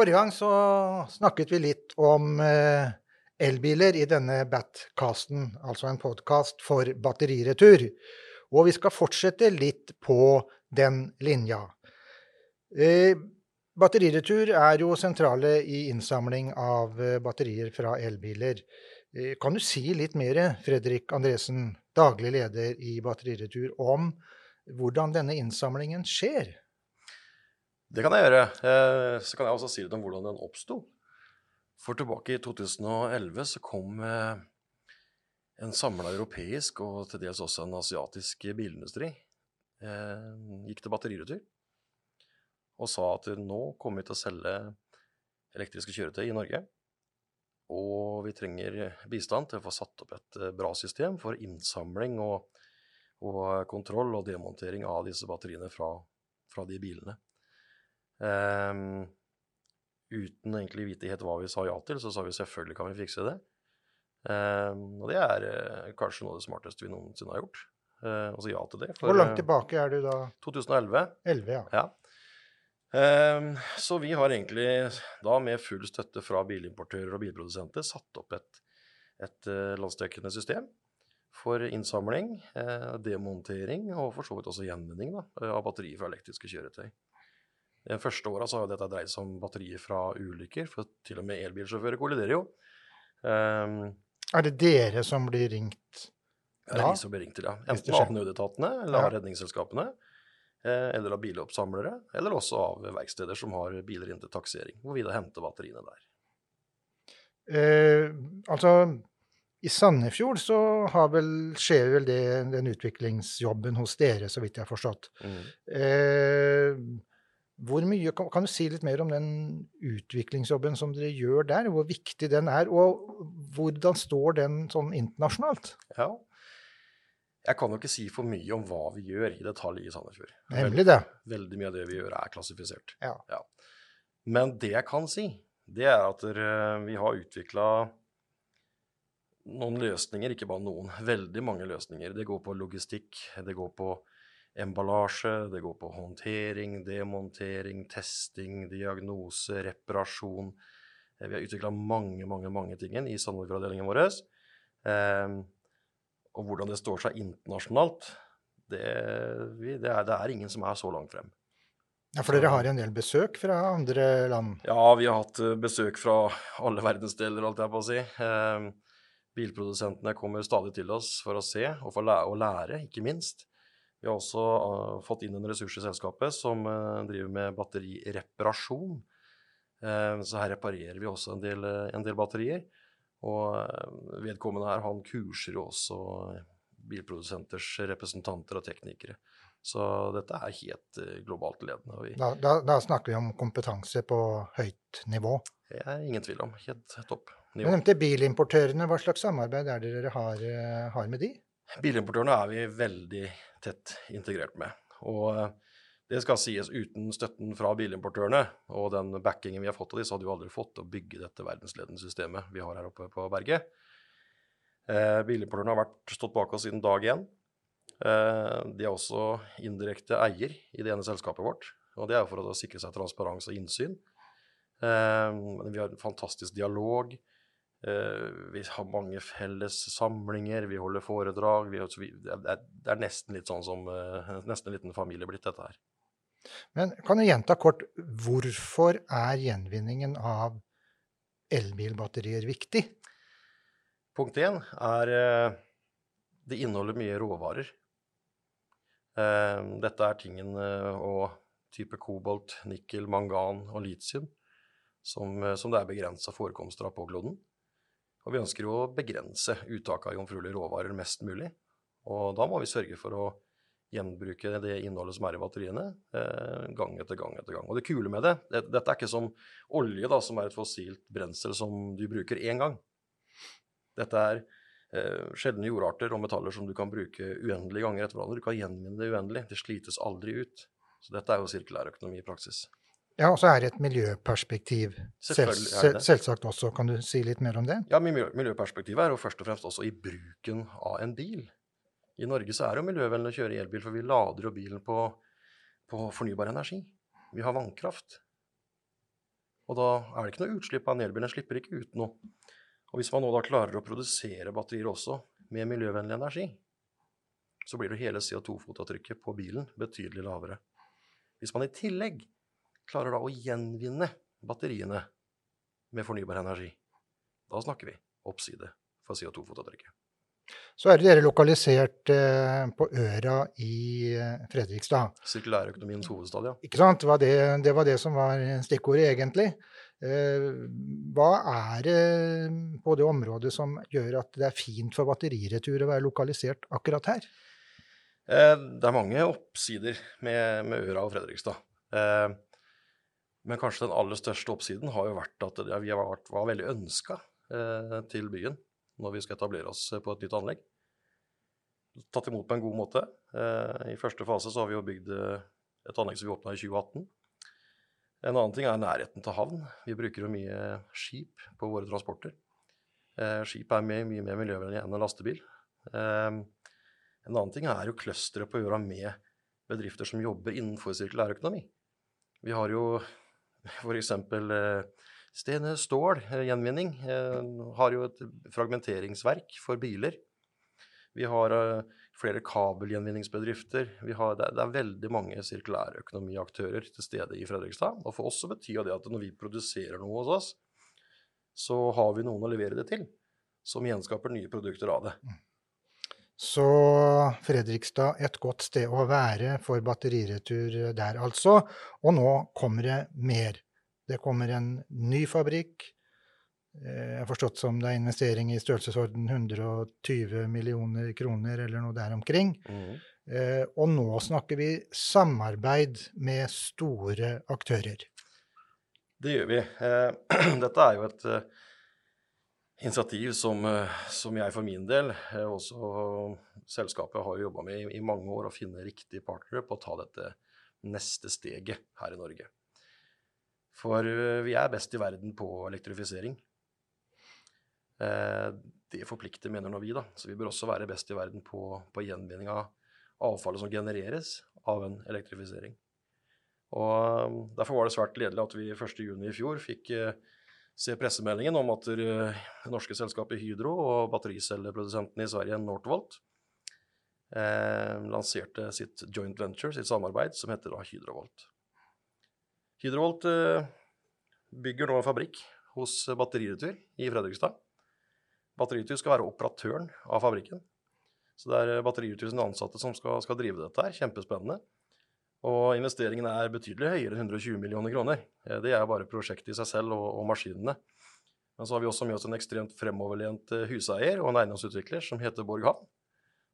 Forrige gang så snakket vi litt om eh, elbiler i denne Batcasten, altså en podkast for batteriretur. Og vi skal fortsette litt på den linja. Eh, batteriretur er jo sentrale i innsamling av eh, batterier fra elbiler. Kan du si litt mer, Fredrik Andresen, daglig leder i Batteriretur, om hvordan denne innsamlingen skjer? Det kan jeg gjøre. Eh, så kan jeg også si litt om hvordan den oppsto. For tilbake i 2011 så kom eh, en samla europeisk og til dels også en asiatisk bilindustri eh, gikk til batteriretur og sa at nå kommer vi til å selge elektriske kjøretøy i Norge. Og vi trenger bistand til å få satt opp et bra system for innsamling og, og kontroll og demontering av disse batteriene fra, fra de bilene. Um, uten egentlig vite helt hva vi sa ja til, så sa vi selvfølgelig kan vi fikse det. Um, og det er uh, kanskje noe av det smarteste vi noensinne har gjort. Uh, altså ja til det. For, Hvor langt tilbake er du da? 2011. 11, ja. ja. Um, så vi har egentlig da med full støtte fra bilimportører og bilprodusenter satt opp et, et uh, landsdekkende system for innsamling, demontering og for så vidt også gjenvinning da, av batterier fra elektriske kjøretøy. De første åra har dette dreid seg om batterier fra ulykker, for til og med elbilsjåfører kolliderer jo. Um, er det dere som blir ringt da? Det er vi som blir ringt til, ja. Enten av nødetatene eller av ja. redningsselskapene. Eh, eller av biloppsamlere, eller også av verksteder som har biler inn til taksering, hvor vi da henter batteriene der. Eh, altså, i Sandefjord så vel, skjer vel det, den utviklingsjobben hos dere, så vidt jeg har forstått. Mm. Eh, hvor mye, kan, kan, du si litt mer om den utviklingsjobben som dere gjør der? Hvor viktig den er, og hvordan står den sånn internasjonalt? Ja, jeg kan jo ikke si for mye om hva vi gjør i detalj i Sandefjord. Nemlig det. Veldig mye av det vi gjør, er klassifisert. Ja. ja. Men det jeg kan si, det er at vi har utvikla noen løsninger, ikke bare noen, veldig mange løsninger. Det går på logistikk, det går på emballasje, det går på håndtering, demontering, testing, diagnose, reparasjon. Eh, vi har utvikla mange, mange mange ting i Sandefjord-avdelingen vår. Eh, og hvordan det står seg internasjonalt, det, vi, det, er, det, er, ingen som er så langt frem. Ja, For dere har en del besøk fra andre land? Ja, vi har hatt eh, besøk fra alle verdensdeler, holdt jeg på å si. Eh, bilprodusentene kommer stadig til oss for å se og for å lære, ikke minst. Vi har også uh, fått inn en ressurs i selskapet som uh, driver med batterireparasjon. Uh, så her reparerer vi også en del, en del batterier. Og vedkommende her, han kurser jo også bilprodusenters representanter og teknikere. Så dette er helt globalt ledende. Da, da, da, snakker vi om kompetanse på høyt nivå? Det er ingen tvil om. Helt topp nivå. Du nevnte bilimportørene. Hva slags samarbeid er det dere har, har med de? Bilimportørene er vi veldig tett integrert med. Og eh, det skal sies uten støtten fra bilimportørene og den backingen vi har fått av de, så hadde vi aldri fått til å bygge dette verdensledende systemet vi har her oppe på berget. Eh, bilimportørene har vært, stått bak oss siden dag én. Eh, de er også indirekte eier i det ene selskapet vårt. Og det er for å sikre seg transparens og innsyn. Eh, vi har en fantastisk dialog. Uh, vi har mange felles samlinger, vi holder foredrag. Vi, det, er, nesten litt sånn som uh, nesten en liten familie blitt, dette her. Men kan du gjenta kort, hvorfor er gjenvinningen av elbilbatterier viktig? Punkt én er uh, det inneholder mye råvarer. dette er tingen og type kobolt, nikkel, mangan og litium som, som det er begrensa forekomster av på kloden. Og vi ønsker å begrense uttaket av jomfruelige råvarer mest mulig. Og da må vi sørge for å gjenbruke det innholdet som er i batteriene, eh, gang etter gang etter gang. Og det kule med det, det Dette er ikke som olje, da, som er et fossilt brensel som du bruker én gang. Dette er eh, sjeldne jordarter og metaller som du kan bruke uendelige ganger etter hverandre. Du kan gjenvinne det uendelig. Det slites aldri ut. Så dette er jo sirkulær økonomi i praksis. Ja, og så er det et miljøperspektiv selv, selv, selvsagt også. Kan du si litt mer om det? Ja, Miljøperspektivet er jo først og fremst også i bruken av en bil. I Norge så er det jo miljøvennlig å kjøre elbil, for vi lader jo bilen på, på fornybar energi. Vi har vannkraft. Og da er det ikke noe utslipp av en elbil. Den slipper ikke ut noe. Og hvis man nå da klarer å produsere batterier også med miljøvennlig energi, så blir det hele CO2-fotavtrykket på bilen betydelig lavere. Hvis man i tillegg klarer da å gjenvinne batteriene med fornybar energi, da snakker vi oppside for CO2-fotavtrykket. Så er dere lokalisert eh, på Øra i eh, Fredrikstad. Sirkulærøkonomiens hovedstad, ja. Ikke sant? Det var det, det var det som var stikkordet, egentlig. Eh, hva er det på det området som gjør at det er fint for batteriretur å være lokalisert akkurat her? Eh, det er mange oppsider med, med Øra og Fredrikstad. Eh, men kanskje den aller største oppsiden har jo vært at vi har vært, var veldig ønska eh, til byen når vi skal etablere oss på et nytt anlegg. Tatt imot på en god måte. I første fase så har vi jo bygd et anlegg som vi åpna i 2018. En annen ting er nærheten til havn. Vi bruker jo mye skip på våre transporter. Skip er mye, mye mer miljøvennlig enn en lastebil. En annen ting er jo clusteret på Øra med bedrifter som jobber innenfor sirkulærøkonomi. Vi har jo f.eks. Eh, Stene Stål eh, gjenvinning eh, har jo et fragmenteringsverk for biler. Vi har flere kabelgjenvinningsbedrifter. Har, det, er, veldig mange sirkulærøkonomiaktører til stede i Fredrikstad. Og for oss så betyr det at når vi produserer noe hos oss, så har vi noen å levere det til, som gjenskaper nye produkter av det. Så Fredrikstad et godt sted å være for batteriretur der, altså. Og nå kommer det mer. Det kommer en ny fabrikk. Eh, jeg har forstått som det er investering i størrelsesorden 120 millioner kroner eller noe der omkring. Mm. Og nå snakker vi samarbeid med store aktører. Det gjør vi. Eh, dette er jo et initiativ som, eh, som, jeg for min del, eh, også selskapet, har jobba med i, i, mange år, å finne riktige partnere på å ta dette neste steget her i Norge. For eh, vi er best i verden på elektrifisering. Det forplikter, mener nå vi, da. Så vi bør også være best i verden på, på gjenvinning av avfallet som genereres av en elektrifisering. Og Derfor var det svært gledelig at vi 1.6 i fjor fikk se pressemeldingen om at det norske selskapet Hydro og battericelleprodusenten i Sverige, Northvolt, eh, lanserte sitt joint venture, sitt samarbeid, som heter Hydrovolt. Hydrovolt eh, bygger nå en fabrikk hos Batteriretur i Fredrikstad. Batteriretur skal være operatøren av fabrikken. Så det er Batteriretur sine ansatte som skal, skal drive dette her. Kjempespennende. Og investeringen er betydelig høyere enn 120 millioner kroner. Eh, det er bare prosjektet i seg selv og, og, maskinene. Men så har vi også med oss en ekstremt fremoverlent eh, huseier og en eiendomsutvikler som heter Borg Havn.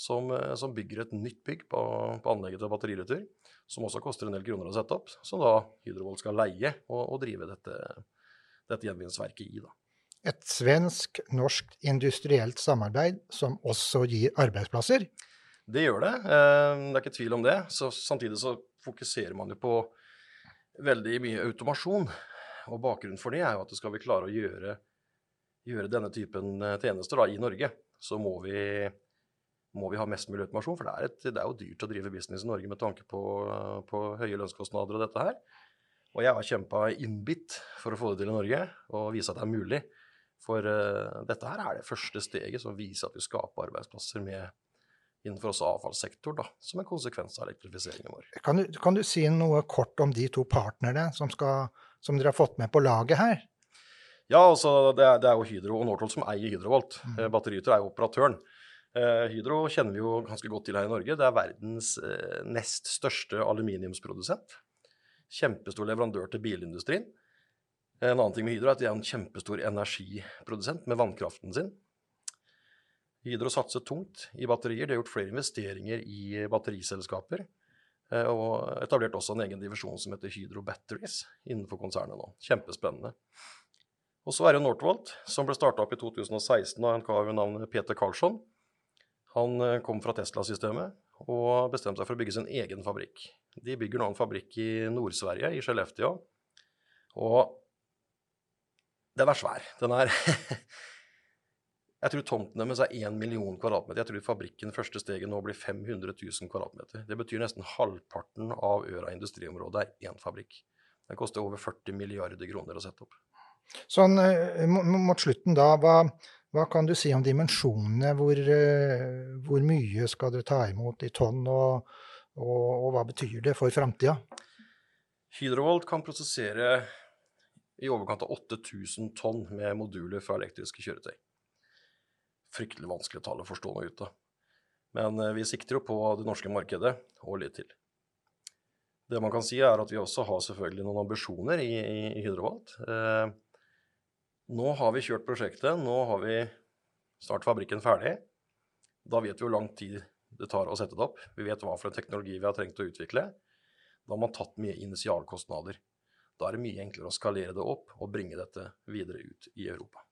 Som, eh, som, bygger et nytt bygg på, på anlegget til batteriretur, som også koster en del kroner å sette opp. Som da Hydrovolt skal leie og, og drive dette, dette gjenvinningsverket i. da. Et svensk-norsk industrielt samarbeid som også gir arbeidsplasser? Det gjør det. Det er ikke tvil om det. Så samtidig så fokuserer man jo på veldig mye automasjon. Og bakgrunnen for det er jo at skal vi klare å gjøre, gjøre denne typen eh, tjenester da, i Norge, så må vi, må vi, ha mest mulig automasjon. For det er, et, det er, jo dyrt å drive business i Norge med tanke på, på høye lønnskostnader og dette her. Og jeg har kjempa innbitt for å få det til i Norge og vise at det er mulig. For uh, dette her er det første steget som viser at vi skaper arbeidsplasser med innenfor også avfallssektor, da, som en konsekvens av elektrifiseringen vår. Kan du, kan du, si noe kort om de to partnerne som, skal, som dere har fått med på laget her? Ja, altså det er, det er jo Hydro og Northolt som eier Hydrovolt. Mm. Batteriyter er jo operatøren. Eh, Hydro kjenner vi jo ganske godt til her i Norge. Det er verdens eh, nest største aluminiumsprodusent. Kjempestor leverandør til bilindustrien. En annen ting med Hydro er at de er en kjempestor energiprodusent med vannkraften sin. Hydro satser tungt i batterier. De har gjort flere investeringer i batteriselskaper. Eh, og etablert også en egen divisjon som heter Hydro Batteries innenfor konsernet nå. Kjempespennende. Og så er det Northvolt, som ble starta opp i 2016 av en kar ved navn Peter Karlsson. Han eh, kom fra Tesla-systemet og bestemte seg for å bygge sin egen fabrikk. De bygger nå en fabrikk i Nord-Sverige, i Skellefteå. Og den er svær. Den er Jeg tror tomten deres er 1 million kvadratmeter. Jeg tror fabrikken første steget nå blir 500 000 kvadratmeter. Det betyr nesten halvparten av Øra industriområde er én fabrikk. Den koster over 40 milliarder kroner å sette opp. Sånn mot slutten da, hva, hva kan du si om dimensjonene? Hvor, eh, hvor, mye skal dere ta imot i tonn, og, og, og hva betyr det for framtida? Hydrovolt kan prosessere i overkant av 8000 tonn med moduler fra elektriske kjøretøy. Fryktelig vanskelig tall å forstå noe ut av. Men eh, vi sikter jo på det norske markedet og litt til. Det man kan si, er at vi også har selvfølgelig noen ambisjoner i, i, i Hydrovolt. Eh, nå har vi kjørt prosjektet, nå har vi snart fabrikken ferdig. Da vet vi hvor lang tid det tar å sette det opp. Vi vet hva for en teknologi vi har trengt å utvikle. Da har man tatt mye initialkostnader. Da er det mye enklere å skalere det opp og bringe dette videre ut i Europa.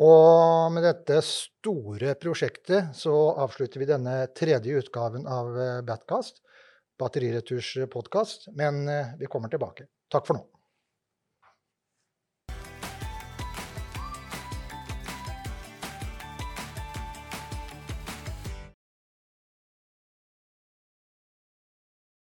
Og med dette store prosjektet så avslutter vi denne tredje utgaven av eh, Batcast, batteriretursepodkast. Men eh, vi kommer tilbake. Takk for nå.